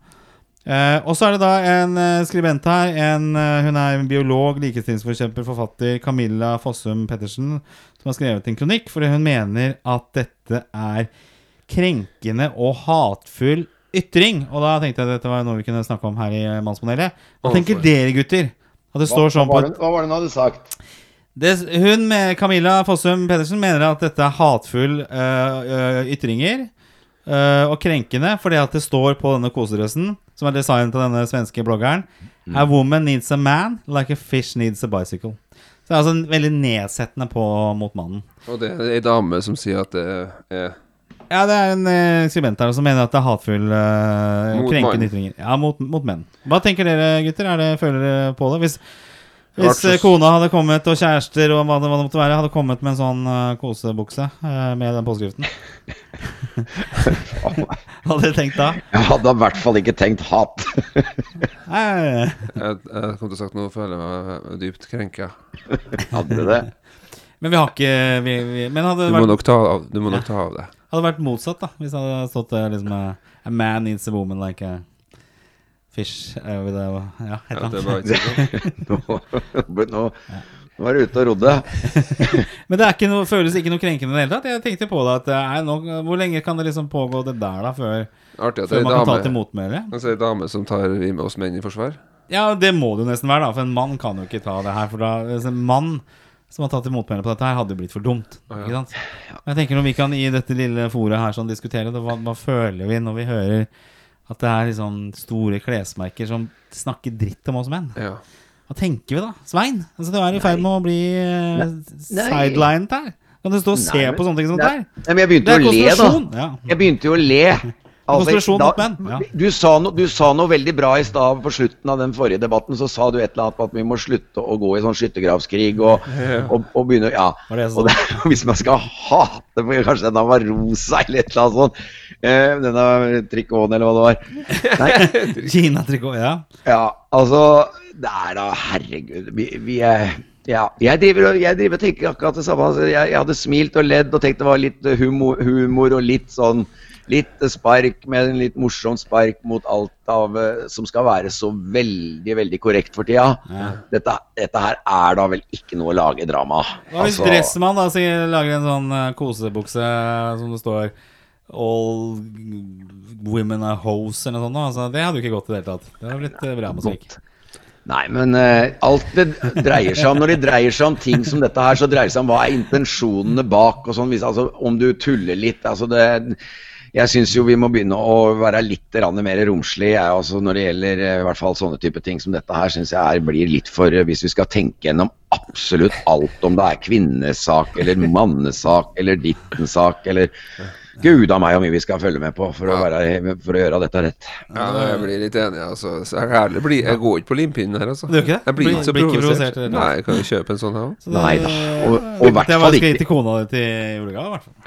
Eh, og så er det da en eh, skribent her. En, eh, hun er en biolog, likestillingsforkjemper, forfatter Camilla Fossum Pettersen, som har skrevet en kronikk fordi hun mener at dette er krenkende og hatfull ytring. Og da tenkte jeg at dette var noe vi kunne snakke om her i Mannspanelet. Hva tenker dere, gutter? At det står sånn på var det, hva var det hun hadde sagt? det, Hun med Camilla Fossum Pedersen mener at dette er hatefulle uh, øh, ytringer. Uh, og krenkende fordi at det står på denne kosedressen, som er designet av denne svenske bloggeren A woman needs a man like a fish needs a bicycle. Så det er altså en veldig nedsettende på mot mannen. Og det er ei dame som sier at det er Ja, det er en eh, skribent her som mener at det er hatefull, eh, Mot krenkende mann. ytringer. Ja, mot, mot menn. Hva tenker dere, gutter? Er det, føler dere på det? Hvis, hvis eh, kona hadde kommet, og kjærester og hva det, hva det måtte være, hadde kommet med en sånn eh, kosebukse eh, med den påskriften Hva hadde dere tenkt da? Jeg hadde i hvert fall ikke tenkt hat. Nei, Jeg, jeg kom til å sagt noe, føler jeg meg dypt krenka. Hadde det. men vi har ikke vi, vi, Men hadde Du det må vært, nok ta av, du må nok ta av det. Hadde vært motsatt, da. Hvis det hadde stått eh, liksom eh, A man needs a woman like a fish eh, with a Ja, et eller annet. var sånn. Nå, nå, nå er du ute og rodde. Men det er ikke noe, føles ikke noe krenkende i det hele tatt. Jeg tenkte på det at nei, nå, Hvor lenge kan det liksom pågå det der, da, før, Artig at før man kan ta til motmæle? altså, ei dame som tar vi med oss menn i forsvar. Ja, det må det jo nesten være, da. For en mann kan jo ikke ta det her. For da, altså, en mann som har tatt til motmæle på dette her, hadde jo blitt for dumt. Ikke sant? Jeg tenker når vi kan i dette lille foret her sånn diskutere det, hva, hva føler vi når vi hører at det er liksom store klesmerker som snakker dritt om oss menn? Ja. Hva tenker vi da? Svein? Altså, du er i ferd med å bli uh, sidelined her. Kan du stå og se Nei, på sånne ting som Nei, det her? men jeg begynte jo å le, da. Ja. Jeg begynte jo å le. Konsentrasjon da- mot menn, ja. du, sa no, du sa noe veldig bra i stad på slutten av den forrige debatten. Så sa du et eller annet på at vi må slutte å gå i sånn skyttergravskrig og, og, og begynne Ja. Og det, hvis man skal hate på kanskje denne var rosa eller et eller annet sånt, eh, denne trikoten eller hva det var Kina-trikot, ja. ja, altså Det er da Herregud. Vi, vi er ja, jeg driver, og- jeg driver og tenker akkurat det samme. Altså, jeg, jeg hadde smilt og ledd og tenkt det var litt humor, humor og litt sånn Litt spark med en litt morsomt spark mot alt av eh, som skal være så veldig, veldig korrekt for tida. Ja. Dette, dette her er da vel ikke noe å lage drama av. Hva hvis Altså, Dressmann da sier, lager en sånn eh, kosebukse som det står All women are hoes eller noe sånt? Altså, det hadde jo ikke gått i det hele tatt. Det hadde blitt eh, bra musikk. Nei, men uh, alt det dreier seg om Når det dreier seg om ting som dette her, så dreier det seg om hva er intensjonene bak og sånn. Hvis, altså, om du tuller litt. Altså det Jeg syns jo vi må begynne å være litt mer romslig. Jeg, altså, når det gjelder eh, i hvert fall sånne type ting som dette her, syns jeg er, blir litt for eh, Hvis vi skal tenke gjennom absolutt alt, om det er kvinnesak eller mannesak eller ditten sak eller Gud a meg hvor mye vi skal følge med på for å, være, for å gjøre dette rett. Ja, jeg blir litt enig, altså. Jeg, ærlig blir, jeg går ikke på limpinnen her, altså. Ikke? Jeg blir Blir- ikke så provosert. provosert. Nei, jeg kan jo kjøpe en sånn her òg. Nei da, og- og i hvert Det fall var skal gi ikke- til kona di til julegave, i hvert fall.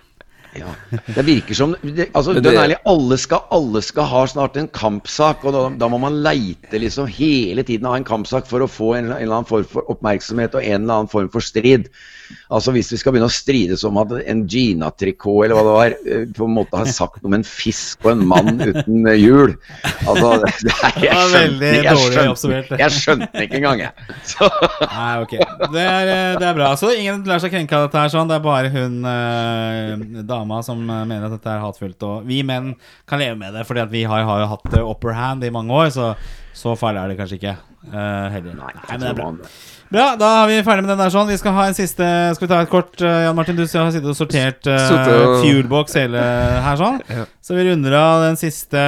Ja, Det virker som det, altså, det- ærlig, alle, skal, alle skal ha snart en kampsak, og da, da må man leite liksom hele tiden ha en kampsak for å få en, en eller annen form for oppmerksomhet og en eller annen form for strid. Altså Hvis vi skal begynne å strides om at en Gina-trikot eller hva det var, eh, på en måte har sagt noe om en fisk og en mann uten hjul altså, det er, jeg, skjønte, jeg, skjønte, jeg skjønte ikke engang, jeg. Så, Nei, ok. Det er, eh, det er bra. Så ingen lar seg krenke av dette her. sånn Det er bare hun eh, dama som eh, mener at dette er hatfullt. Og vi menn kan leve med det, Fordi at vi har, har jo hatt upper hand i mange år. Så så farlig er det kanskje ikke. Uh, heller. nei, men det er bra. Bra, da er vi ferdig med den der sånn. Vi skal ha en siste Skal vi ta et kort Uh, Jan Martin, du har sittet og sortert uh, fuelbox hele her sånn. Så vi runder av den siste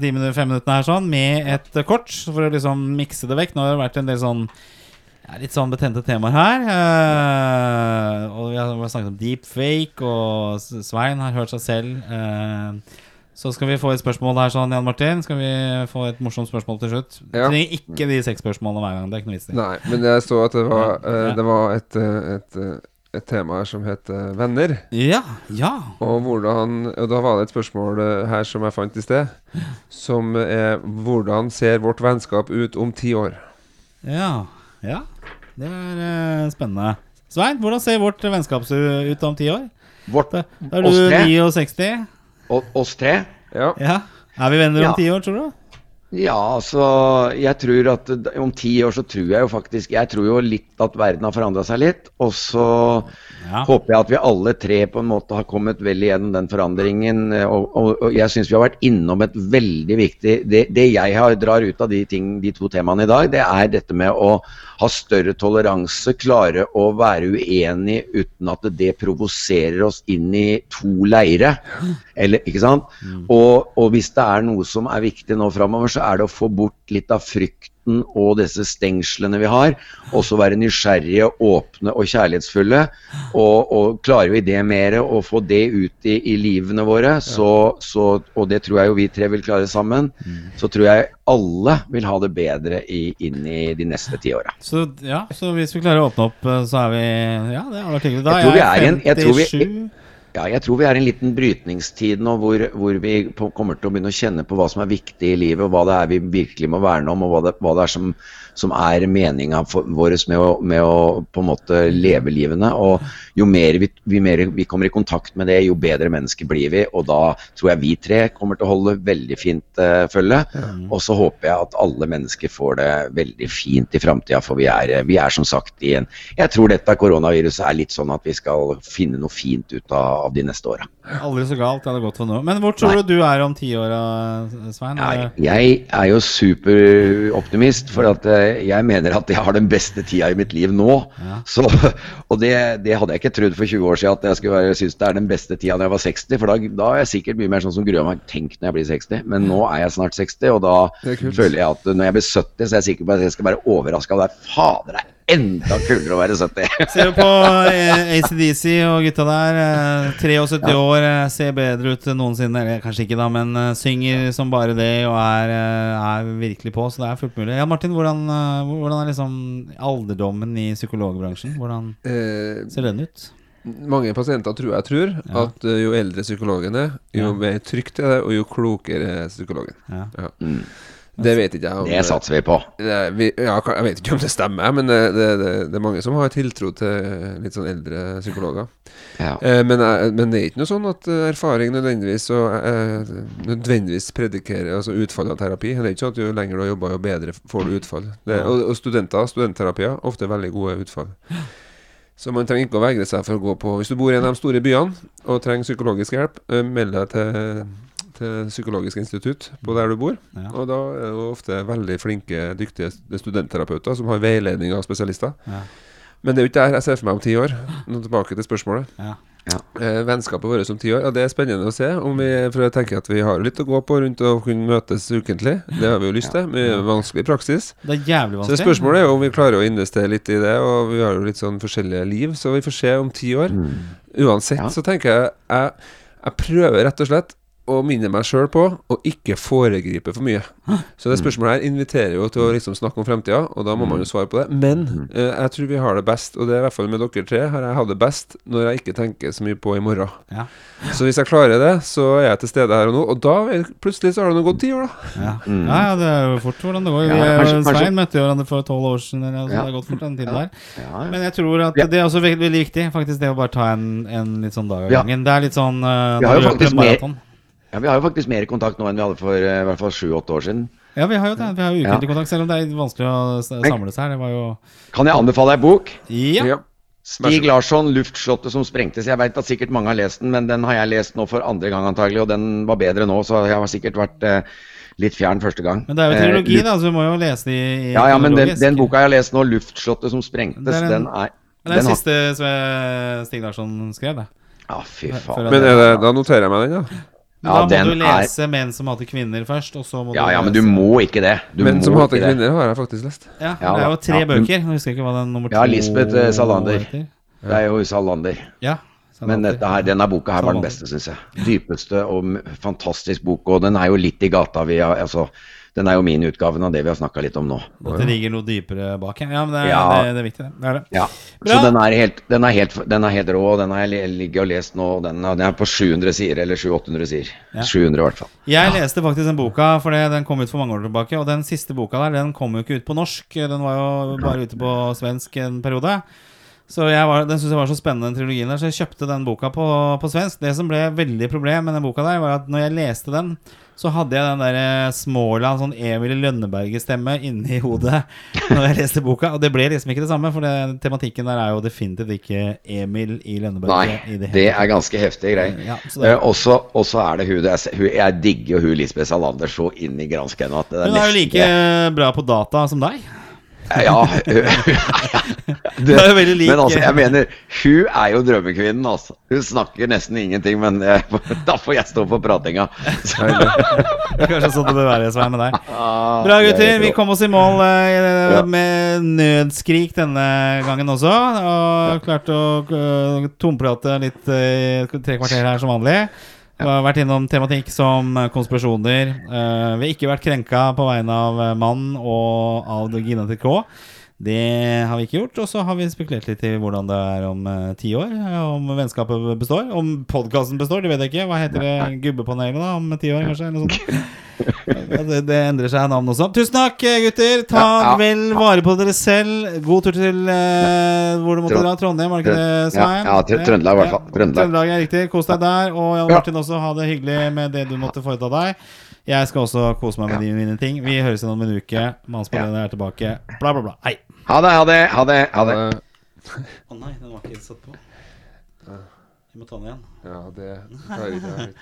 ti minutter, fem minuttene her sånn med et kort, for å liksom mikse det vekk. Nå har det vært en del sånn Det er litt sånn betente temaer her. eh, og vi har snakket om deepfake, og Svein har hørt seg selv. eh, så skal vi få et spørsmål her, sånn, Jan Martin. Skal vi få et morsomt spørsmål til slutt? Ja. Trenger ikke de seks spørsmålene hver gang. Det er ikke noe vits i. Nei, men jeg så at det var, eh, det var et, eh, et, eh, et tema her som het eh, venner. Ja, ja. Og, hvordan, og da var det et spørsmål her som jeg fant i sted, som er hvordan ser vårt vennskap ut om ti år? Ja. Ja. Det er uh, spennende. Svein, hvordan ser vårt vennskap ut om ti år? Vårt, Da da er du tre? 69. og, oss tre? Ja. Ja. Er vi venner om ti år, tror du? Ja, altså Jeg tror at om ti år så tror jeg jo faktisk Jeg tror jo litt at verden har forandra seg litt. Og så Ja. håper jeg at vi alle tre på en måte har kommet vel igjennom den forandringen. eh, Og, og, og jeg syns vi har vært innom et veldig viktig det, det jeg har, drar ut av de, ting, de to temaene i dag, det er dette med å ha større toleranse, klare å være uenig uten at det provoserer oss inn i to leire. Eller, ikke sant? Og, og hvis det er noe som er viktig nå framover, så er det å få bort litt av frykten og disse stengslene vi har. Også være nysgjerrige, åpne og kjærlighetsfulle. Og, og klarer vi det mer og få det ut i, i livene våre, så, så, og det tror jeg jo vi tre vil klare sammen, så tror jeg alle vil ha det bedre i, inn i de neste ti åra. Så, ja, så hvis vi klarer å åpne opp, eh, så er vi Ja, det vært hyggelig. Da Jeg tror vi er jeg jeg vi- 57. Ja, jeg tror vi er i en liten brytningstid nå hvor, hvor vi kommer til å begynne å kjenne på hva som er viktig i livet, og hva det er vi virkelig må verne om, og hva det, hva det er som, som er meninga vår med å, med å på en måte leve livene. Og jo mer vi, vi mer vi kommer i kontakt med det, jo bedre mennesker blir vi. Og da tror jeg vi tre kommer til å holde veldig fint uh, følge. Og så håper jeg at alle mennesker får det veldig fint i framtida, for vi er, vi er som sagt i en Jeg tror dette koronaviruset er litt sånn at vi skal finne noe fint ut av, av de neste åra. Aldri så galt. Det hadde gått for nå. Men hvor tror Nei. du du er om ti år, eh, Svein? Jeg, jeg er jo superoptimist, for at eh, jeg mener at jeg har den beste tida i mitt liv nå. Ja. Så, og det, det hadde jeg ikke trodd for 20 år siden, at jeg skulle synes det er den beste tida når jeg var 60. For da, da er jeg sikkert mye mer sånn som gruer meg tenk når jeg blir 60. Men nå er jeg snart 60, og da er føler jeg at når jeg blir 70, så er jeg sikker på at jeg skal være overraska. Og det er fader, det er enda kulere å være 70. Ser du på eh, ACDC og gutta der. eh, 73 år, eh, ser bedre ut noensinne. Eller kanskje ikke, da, men synger som bare det og er, er virkelig på. Så det er fullt mulig. Ja, Martin, hvordan, hvordan er liksom alderdommen i psykologbransjen? Hvordan Eh, ser den ut? mange pasienter tror jeg tror Ja. at jo eldre psykologen er, jo Ja. mer trygt er det, og jo klokere er psykologen. Ja. Mm. Det vet ikke jeg om Det satser vi på. det vi, ja, Jeg vet ikke om det stemmer, men det, det, det, det er mange som har tiltro til litt sånn eldre psykologer. Ja. Eh, men, eh, men det er ikke noe sånn at eh, erfaring nødvendigvis og, eh, Nødvendigvis predikerer altså utfall av terapi. Det er ikke sånn at jo lenger du har jobba, jo bedre får du utfall. Og, og studenter, studentterapier, ofte veldig gode utfall. Så man trenger ikke å vegre seg for å gå på Hvis du bor i en av de store byene og trenger psykologisk hjelp, eh, meld deg til, til Psykologisk institutt på der du bor. Ja. Og da er det ofte veldig flinke, dyktige studentterapeuter som har veiledning av spesialister. Ja. Men det er jo ikke der jeg ser for meg om ti år. Nå tilbake til spørsmålet. Ja. Eh, vennskapet vårt om ti år, ja, det er spennende å se. Om vi, for jeg tenker at vi har litt å gå på rundt å kunne møtes ukentlig. Det har vi jo lyst til. Mye det er vanskelig i praksis. Det er jævlig Så spørsmålet er jo om vi klarer å investere litt i det. Og vi har jo litt sånn forskjellige liv, så vi får se om ti år. Uansett Ja. så tenker jeg, jeg Jeg prøver rett og slett å minne meg sjøl på å ikke foregripe for mye. Så det spørsmålet her inviterer jo til å liksom snakke om fremtida, og da må man jo svare på det. Men eh, jeg tror vi har det best, og det er i hvert fall med dere tre, har jeg hatt det best når jeg ikke tenker så mye på i morgen. Ja. Så hvis jeg klarer det, så er jeg til stede her og nå, og da er- plutselig så har det nå gått ti år, da. Ja. ja, ja, det er jo fort hvordan det går. Ja, Vi, kanskje- kanskje- Svein møtte jo hverandre for tolv år siden. Eller, altså, Ja. Det har gått fort den tiden Ja. der. Ja, Men jeg tror at det er også veldig, veldig viktig, faktisk, det å bare ta en, en litt sånn dag av Ja. gangen. Det er litt sånn uh, Vi har jo faktisk maraton. Ja, Vi har jo faktisk mer kontakt nå enn vi hadde for eh, i hvert fall sju-åtte år siden. Ja, vi har jo det. Vi har jo Ja. ukentlig kontakt, selv om det er vanskelig å samle samles her. Det var jo Kan jeg anbefale ei bok? Ja. Ja. Stig Larsson, 'Luftslottet som sprengtes'. Jeg veit at sikkert mange har lest den, men den har jeg lest nå for andre gang antagelig, og den var bedre nå, så jeg har sikkert vært eh, litt fjern første gang. Men det er jo Eh, trilogi, eh, da, så du må jo lese det i, i Ja, ja, men den, den boka jeg har lest nå, 'Luftslottet som sprengtes', Det er en- den er Det er den siste har- Stig Larsson skrev, det. Ja, fy faen. Men er det, da noterer jeg meg den, da. Men Ja, da må du du er- lese 'Menn som hater kvinner' først, og så må Ja, du ja, men du må ikke det. Du 'Menn som hater kvinner har jeg faktisk lest. Ja, Ja, det er jo tre Ja, bøker. Jeg husker ikke hva den nummer to Ja, Lisbeth, uh, Salander. Det er jo Salander. Ja, Men Salander. dette her, denne boka her var den beste, syns jeg. Dypeste og fantastisk bok. Og den er jo litt i gata. Vi har, altså, den er jo min utgave, av det vi har snakka litt om nå. Det ligger noe dypere bak. Ja, Ja, men det er, Ja. det, det er viktig, det. det, er det. Ja. Bra. Så den er, helt, den, er helt, den er helt rå. Den har jeg ligget og lest nå. Den, er- den er på 700 sider, eller 700-800 sider. Ja. 700 i hvert fall. Jeg leste faktisk den boka, for den kom ut for mange år tilbake. Og den siste boka der, den kom jo ikke ut på norsk. Den var jo bare ute på svensk en periode. Så var, den syntes jeg var så spennende, den trilogien der, så jeg kjøpte den boka på, på svensk. Det som ble veldig problem med den boka der, var at når jeg leste den, så hadde jeg den der eh, Småland, sånn Emil Lønneberget-stemme inni hodet når jeg leste boka. Og det ble liksom ikke det samme, for det, tematikken der er jo definitivt ikke Emil i Nei, Lønneberget. i det det er ganske heftige greier. Ja, så det- Eh, er det hun, det er, hun Jeg digger jo hun Lisbeth Salander så inn i granskauen at Hun er jo like bra på data som deg. Ja. det, er jo veldig lik- Men altså, jeg mener, hun er jo drømmekvinnen, altså. Hun snakker nesten ingenting, men jeg, da får jeg stå for pratinga. Så, Det kanskje sånn det bør være, Svein, med deg. ah, Bra, er gutter. Vi kom oss i mål eh, med nødskrik denne gangen også. Og klarte å eh, tomprate litt eh, tre kvarter her som vanlig. Vi har vært innom tematikk som konspirasjoner. Eh, vi har ikke vært krenka på vegne av eh, mann og av Gina til K. Det har vi ikke gjort. Og så har vi spekulert litt i hvordan det er om eh, ti år. eh, Om vennskapet består. Om podkasten består, det vet jeg ikke. Hva heter det? Gubbepanelet da, om ti år, kanskje? Eller noe sånt. Det, det endrer seg navn også. Tusen takk, eh, gutter. Ta Ja, ja. vel vare på dere selv. God tur til uh, hvor du måtte Trond- dra. Trondheim, var det ikke det, Svein? ja, ja Trøndelag i hvert fall. Trøndelag. Trøndelag er riktig. Kos deg der. Og Jan Martin også, ha det hyggelig med det du måtte foreta deg. Jeg skal også kose meg med de mine ting. Vi høres igjen om en uke. Mannspanelet er tilbake. Bla, bla, bla. Hei. Ha det, ha det, ha det. Ha det. Å nei, den var ikke satt på. Vi må ta den igjen. Ja, det klarer ikke jeg.